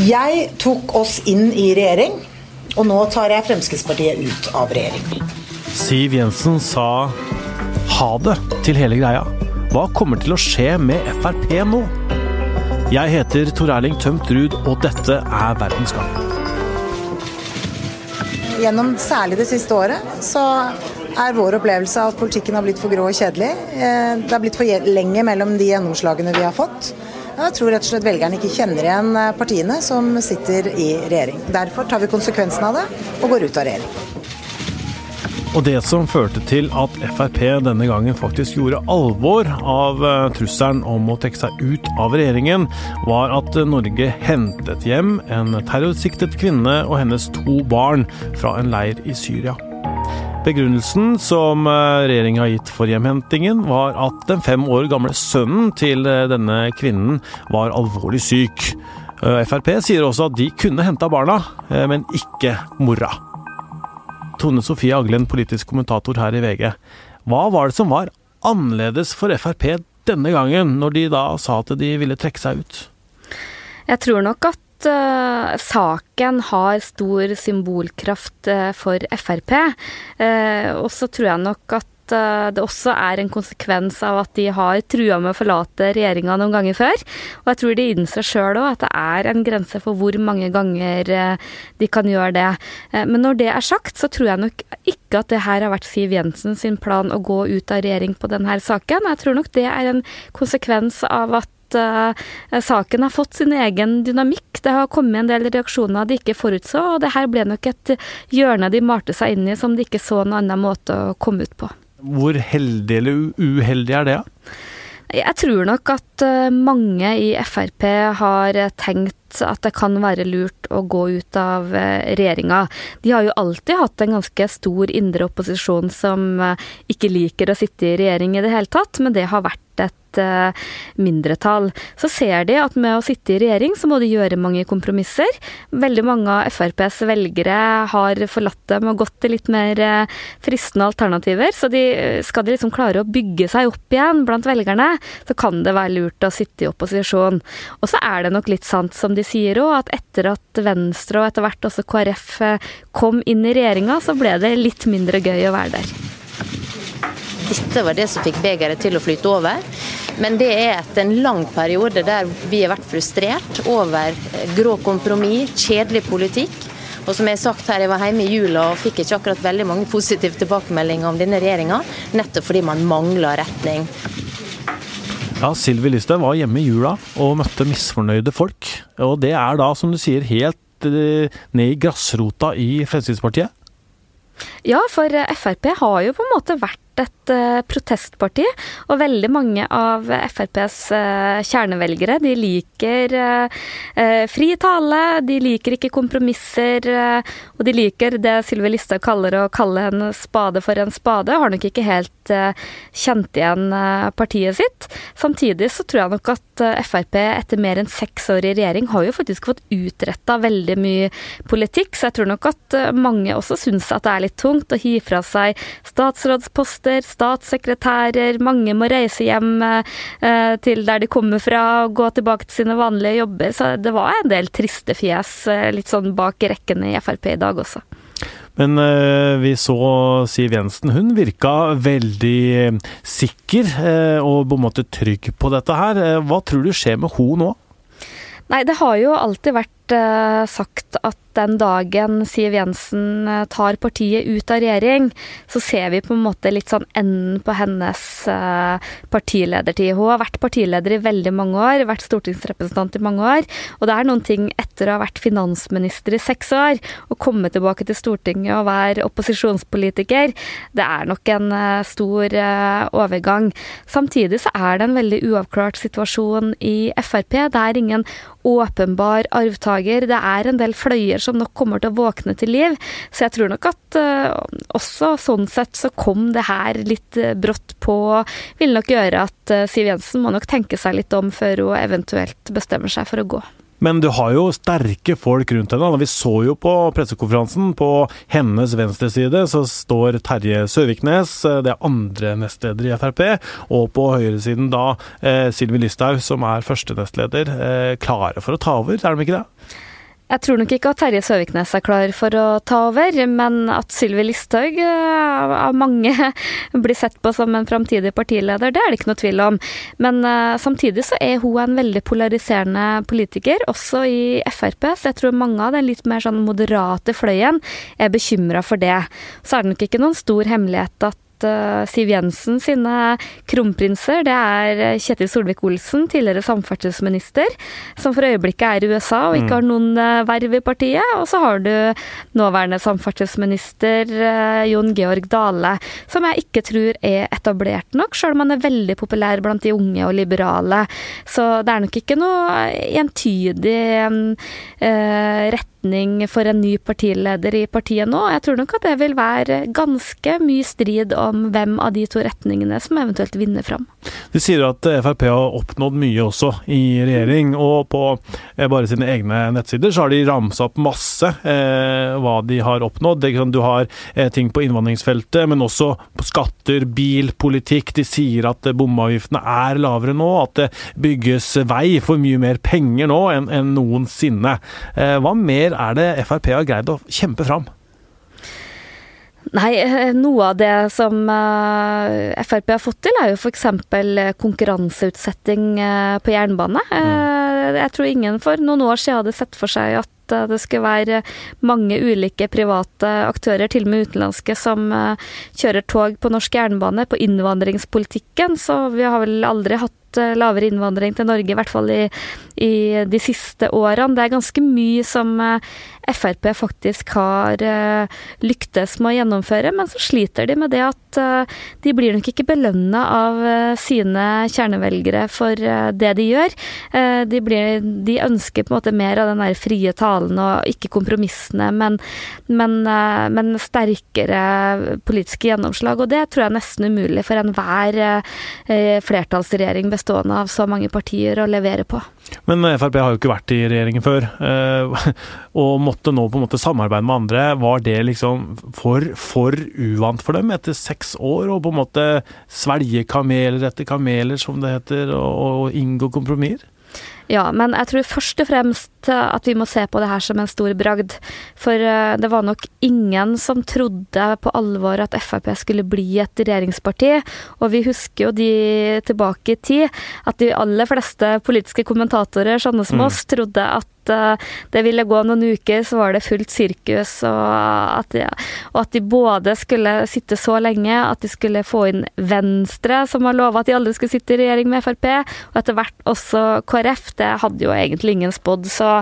Jeg tok oss inn i regjering, og nå tar jeg Fremskrittspartiet ut av regjering. Siv Jensen sa ha det til hele greia. Hva kommer til å skje med Frp nå? Jeg heter Tor Erling Tømt Ruud, og dette er Verdensgang. Gjennom særlig det siste året så er vår opplevelse at politikken har blitt for grå og kjedelig. Eh, det har blitt for lenge mellom de gjennomslagene vi har fått. Jeg tror rett og slett velgerne ikke kjenner igjen eh, partiene som sitter i regjering. Derfor tar vi konsekvensen av det og går ut av regjering. Og det som førte til at Frp denne gangen faktisk gjorde alvor av eh, trusselen om å trekke seg ut av regjeringen, var at Norge hentet hjem en terrorsiktet kvinne og hennes to barn fra en leir i Syria. Begrunnelsen som eh, regjeringa har gitt for hjemhentingen, var at den fem år gamle sønnen til eh, denne kvinnen var alvorlig syk. Eh, Frp sier også at de kunne henta barna, men ikke mora. Tone Sofie Aglen, politisk kommentator her i VG. Hva var det som var annerledes for Frp denne gangen, når de da sa at de ville trekke seg ut? Jeg tror nok at uh, saken har stor symbolkraft uh, for Frp. Uh, og så tror jeg nok at det også er en konsekvens av at de har trua med å forlate regjeringa noen ganger før. Og jeg tror de innser sjøl òg at det er en grense for hvor mange ganger de kan gjøre det. Men når det er sagt, så tror jeg nok ikke at det her har vært Siv Jensen sin plan å gå ut av regjering på denne saken. Jeg tror nok det er en konsekvens av at uh, saken har fått sin egen dynamikk. Det har kommet en del reaksjoner de ikke forutså, og det her ble nok et hjørne de malte seg inn i som de ikke så noen annen måte å komme ut på. Hvor heldig eller uheldig er det? Jeg tror nok at eh, mange i Frp har tenkt at det kan være lurt å gå ut av eh, regjeringa. De har jo alltid hatt en ganske stor indre opposisjon som ikke liker å sitte i regjering i det hele tatt, men det har vært et uh, mindretall. Så ser de at med å sitte i regjering, så må de gjøre mange kompromisser. Veldig mange av FrPs velgere har forlatt dem og gått til litt mer fristende alternativer. Så de, skal de liksom klare å bygge seg opp igjen blant velgerne, så kan det være lurt å sitte i opposisjon. Og så er det nok litt sant som de sier òg, at etter at Venstre og etter hvert også KrF uh, kom inn i regjeringa, så ble det litt mindre gøy å være der. Dette var det som fikk begeret til å flyte over. Men det er etter en lang periode der vi har vært frustrert over grå kompromiss, kjedelig politikk. Og som jeg har sagt her, jeg var hjemme i jula og fikk ikke akkurat veldig mange positive tilbakemeldinger om denne regjeringa, nettopp fordi man mangler retning. Ja, Sylvi Listhaug var hjemme i jula og møtte misfornøyde folk. Og det er da, som du sier, helt eh, ned i grasrota i Fremskrittspartiet? Ja, for Frp har jo på en måte vært et uh, protestparti, og veldig mange av FrPs uh, kjernevelgere de liker uh, fri tale, de liker ikke kompromisser, og de liker det Sylvi Listhaug kaller å kalle en spade for en spade. Har nok ikke helt kjent igjen partiet sitt. Samtidig så tror jeg nok at Frp etter mer enn seks år i regjering har jo faktisk fått utretta veldig mye politikk, så jeg tror nok at mange også syns at det er litt tungt å hi fra seg statsrådsposter statsråder, statssekretærer, mange må reise hjem eh, til der de kommer fra og gå tilbake til sine vanlige jobber. Så det var en del triste fjes eh, litt sånn bak rekkene i Frp i dag også. Men eh, vi så Siv Jensen, hun virka veldig sikker og på en måte trygg på dette her. Hva tror du skjer med henne nå? Nei, det har jo alltid vært sagt at den dagen Siv Jensen eh, tar partiet ut av regjering, så ser vi på en måte litt sånn enden på hennes eh, partiledertid. Hun har vært partileder i veldig mange år, vært stortingsrepresentant i mange år. Og det er noen ting etter å ha vært finansminister i seks år, å komme tilbake til Stortinget og være opposisjonspolitiker, det er nok en eh, stor overgang. Samtidig så er det en veldig uavklart situasjon i Frp. Det er ingen åpenbar arvtaker. Det er en del fløyer som nok kommer til å våkne til liv. Så jeg tror nok at uh, også sånn sett så kom det her litt uh, brått på. Vil nok gjøre at uh, Siv Jensen må nok tenke seg litt om før hun eventuelt bestemmer seg for å gå. Men du har jo sterke folk rundt henne. Vi så jo på pressekonferansen, på hennes venstre side så står Terje Søviknes, det er andre nestleder i Frp, og på høyresiden da eh, Sylvi Listhaug, som er første nestleder, eh, klare for å ta over, er de ikke det? Jeg tror nok ikke at Terje Søviknes er klar for å ta over, men at Sylvi Listhaug eh, av mange blir sett på som en framtidig partileder, det er det ikke noe tvil om. Men uh, samtidig så er hun en veldig polariserende politiker, også i Frp, så jeg tror mange av den litt mer sånn moderate fløyen er bekymra for det. Så er det nok ikke noen stor hemmelighet at uh, Siv Jensen sine kronprinser, det er eh, Kjetil Solvik-Olsen, tidligere samferdselsminister, som for øyeblikket er i USA og ikke har mm. noen uh, verv i partiet. Og så har du nåværende samferdselsminister Jon Georg Dale, som jeg ikke tror er etablert nok, sjøl om han er veldig populær blant de unge og liberale. Så det er nok ikke noe entydig retning for en ny partileder i partiet nå. Jeg tror nok at det vil være ganske mye strid om hvem av de to retningene som eventuelt vinner fram. De sier at Frp har oppnådd mye også i regjering, og på eh, bare sine egne nettsider så har de ramsa opp masse eh, hva de har oppnådd. Du har eh, ting på innvandringsfeltet, men også på skatter, bil, politikk. De sier at bomavgiftene er lavere nå, at det bygges vei for mye mer penger nå enn, enn noensinne. Eh, hva mer er det Frp har greid å kjempe fram? Nei, eh, noe av det som eh, Frp har fått til, er jo f.eks. konkurranseutsetting eh, på jernbane. Mm. Jeg tror ingen for noen år siden hadde sett for seg at det skulle være mange ulike private aktører, til og med utenlandske, som kjører tog på norsk jernbane. På innvandringspolitikken, så vi har vel aldri hatt Eh, lavere innvandring til Norge, i hvert fall i, i de siste årene. Det er ganske mye som eh, Frp faktisk har eh, lyktes med å gjennomføre, men så sliter de med det at de blir nok ikke belønna av sine kjernevelgere for det de gjør. De, blir, de, ønsker på en måte mer av den der frie talen og ikke kompromissene, men, men, men sterkere politiske gjennomslag. Og det tror jeg er nesten umulig for enhver flertallsregjering bestående av så mange partier å levere på. Men Frp har jo ikke vært i regjeringen før, eh, og måtte nå på en måte samarbeide med andre. Var det liksom for, for uvant for dem etter seks år å på en måte svelge kameler etter kameler, som det heter, og inngå kompromisser? Ja, men jeg tror først og fremst at vi må se på det her som en stor bragd. For eh, det var nok ingen som trodde på alvor at Frp skulle bli et regjeringsparti. Og vi husker jo de tilbake i tid, at de aller fleste politiske kommentatorer, sånne som mm. oss, trodde at Eh, det ville gå noen uker, så var det fullt sirkus. Og at, de, og at de både skulle sitte så lenge, at de skulle få inn Venstre, som har lova at de aldri skulle sitte i regjering med Frp, og etter hvert også KrF. Det hadde jo egentlig ingen spådd. Så,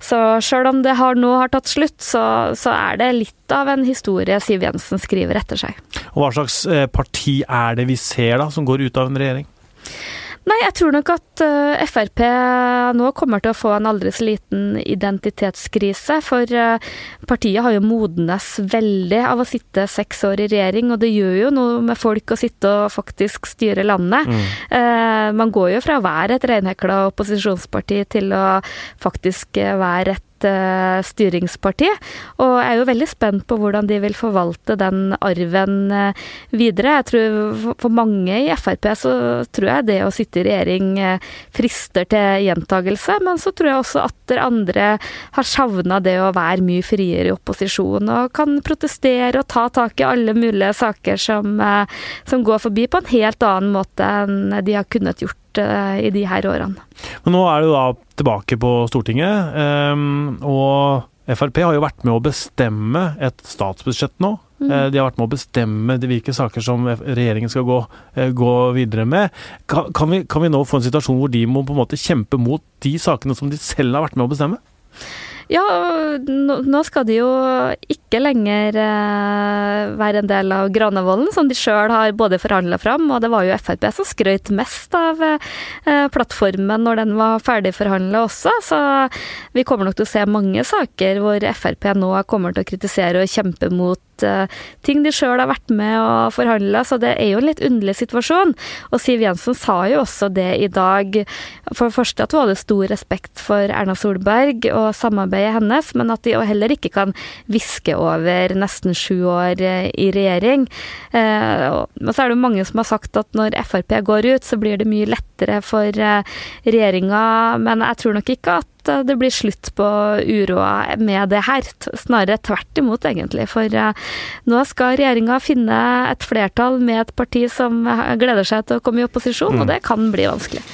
så sjøl om det har, nå har tatt slutt, så, så er det litt av en historie Siv Jensen skriver etter seg. Og Hva slags eh, parti er det vi ser da, som går ut av en regjering? Nei, jeg tror nok at uh, eh, Frp nå kommer til å få en aldri så liten identitetskrise. For uh, partiet har jo modnes veldig av å sitte seks år i regjering, og det gjør jo noe med folk å sitte og faktisk styre landet. Mm. Uh, man går jo fra å være et reinhekla opposisjonsparti til å faktisk være et Eh, styringsparti. Og jeg er jo veldig spent på hvordan de vil forvalte den arven uh, videre. Jeg tror For mange i Frp så tror jeg det å sitte i regjering uh, frister til gjentagelse, men så tror jeg også at andre har savna det å være mye friere i opposisjon og kan protestere og ta tak i alle mulige saker som, som går forbi på en helt annen måte enn de har kunnet gjort i de her årene. Men nå er du da tilbake på Stortinget, ehm, og Frp har jo vært med å bestemme et statsbudsjett nå. Mm. Eh, de har vært med å bestemme hvilke saker som regjeringen skal gå, eh, gå videre med. Kan, kan, vi, kan vi nå få en situasjon hvor de må på en måte kjempe mot de sakene som de selv har vært med å bestemme? Ja, nå skal de jo ikke lenger eh, være en del av Granavolden, som de sjøl har både forhandla fram, og det var jo Frp som skrøt mest av eh, plattformen når den var ferdigforhandla også. Så vi kommer nok til å se mange saker hvor Frp nå kommer til å kritisere og kjempe mot uh, ting de sjøl har vært med og forhandla, så det er jo en litt underlig situasjon. Og Siv Jensen sa jo også det i dag. For det første at hun hadde stor respekt for Erna Solberg og samarbeidet hennes, men at de heller ikke kan hviske over nesten sju år eh, i regjering. Uh, og så er det jo mange som har sagt at når Frp går ut, så blir det mye lettere for regjeringa, men jeg tror nok ikke at det blir slutt på uroa med det her. Snarere tvert imot, egentlig. For nå skal regjeringa finne et flertall med et parti som gleder seg til å komme i opposisjon, mm. og det kan bli vanskelig.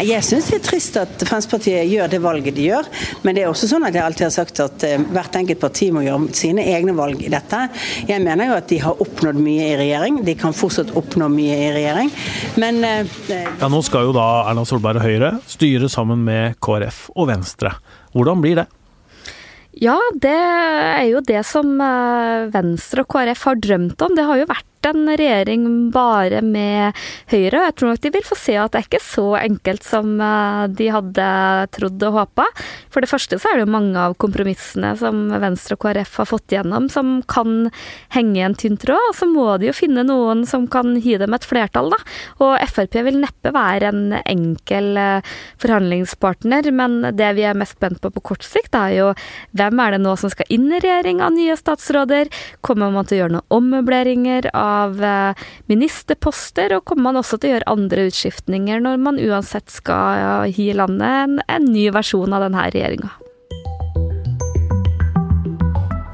Jeg syns det er trist at Fremskrittspartiet gjør det valget de gjør, men det er også sånn at jeg alltid har sagt at eh, hvert enkelt parti må gjøre sine egne valg i dette. Jeg mener jo at de har oppnådd mye i regjering. De kan fortsatt oppnå mye i regjering, men eh, Ja, Nå skal jo da Erna Solberg og Høyre styre sammen med KrF og Venstre. Hvordan blir det? Ja, det er jo det som eh, Venstre og KrF har drømt om. Det har jo vært en regjering bare med Høyre. Jeg tror nok de vil få se at det er ikke så enkelt som eh, de hadde trodd og håpa. For det første så er det jo mange av kompromissene som Venstre og KrF har fått gjennom, som kan henge i en tynn tråd. Og så må de jo finne noen som kan gi dem et flertall, da. Og Frp vil neppe være en enkel eh, forhandlingspartner, men det vi er mest spent på på kort sikt, er jo hvem er det nå som skal inn i regjering av nye statsråder? Kommer man til å gjøre noen ommøbleringer av av eh, ministerposter, og kommer man også til å gjøre andre utskiftninger når man uansett skal gi landet en, en ny versjon av denne regjeringa.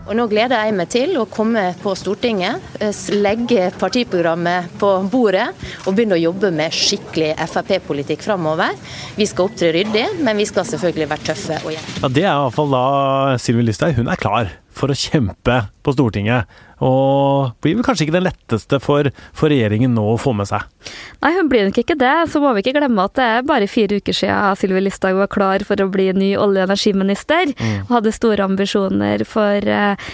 Og Nå gleder jeg meg til å komme på Stortinget, eh, legge partiprogrammet på bordet og begynne å jobbe med skikkelig Frp-politikk framover. Vi skal opptre ryddig, men vi skal selvfølgelig være tøffe og gjøre ja, Det er i hvert fall da Sylvi Listhaug. Hun er klar for å kjempe på Stortinget. Og blir vel kanskje ikke den letteste for, for, regjeringen nå å få med seg? Nei, hun blir nok ikke det. Så må vi ikke glemme at det er bare fire uker siden Sylvi Listhaug var klar for å bli ny olje- og energiminister. Mm. Og hadde store ambisjoner for uh,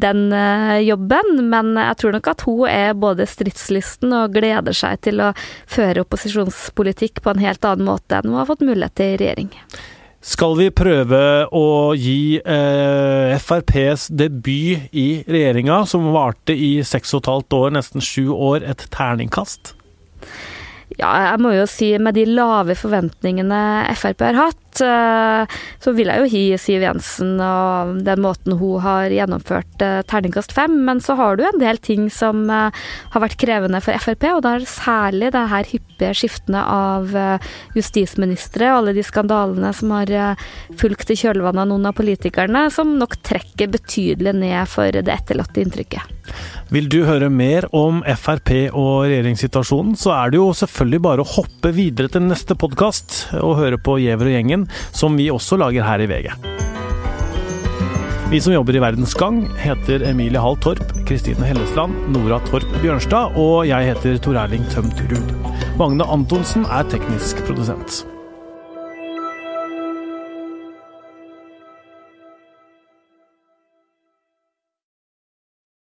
den uh, jobben. Men jeg tror nok at hun er både stridslysten og gleder seg til å føre opposisjonspolitikk på en helt annen måte enn hun har fått mulighet til i regjering. Skal vi prøve å gi eh, FrPs debut i regjeringa, som varte i seks og et halvt år, nesten sju år, et terningkast? Ja, jeg må jo si med de lave forventningene Frp har hatt, eh, så vil jeg jo gi Siv Jensen og den måten hun har gjennomført eh, terningkast fem, men så har du en del ting som eh, har vært krevende for Frp, og da er det særlig det her hyppige skiftene av justisministre og alle de skandalene som har fulgt i kjølvannet av noen av politikerne, som nok trekker betydelig ned for det etterlatte inntrykket. Vil du høre mer om Frp og regjeringssituasjonen, så er det jo selvfølgelig bare å hoppe videre til neste podkast og høre på Gjever og gjengen, som vi også lager her i VG. Vi som jobber i Verdens Gang, heter Emilie Hall Torp, Kristine Hellesland, Nora Torp Bjørnstad, og jeg heter Tor Erling Tømt Ruud. Magne Antonsen er teknisk produsent.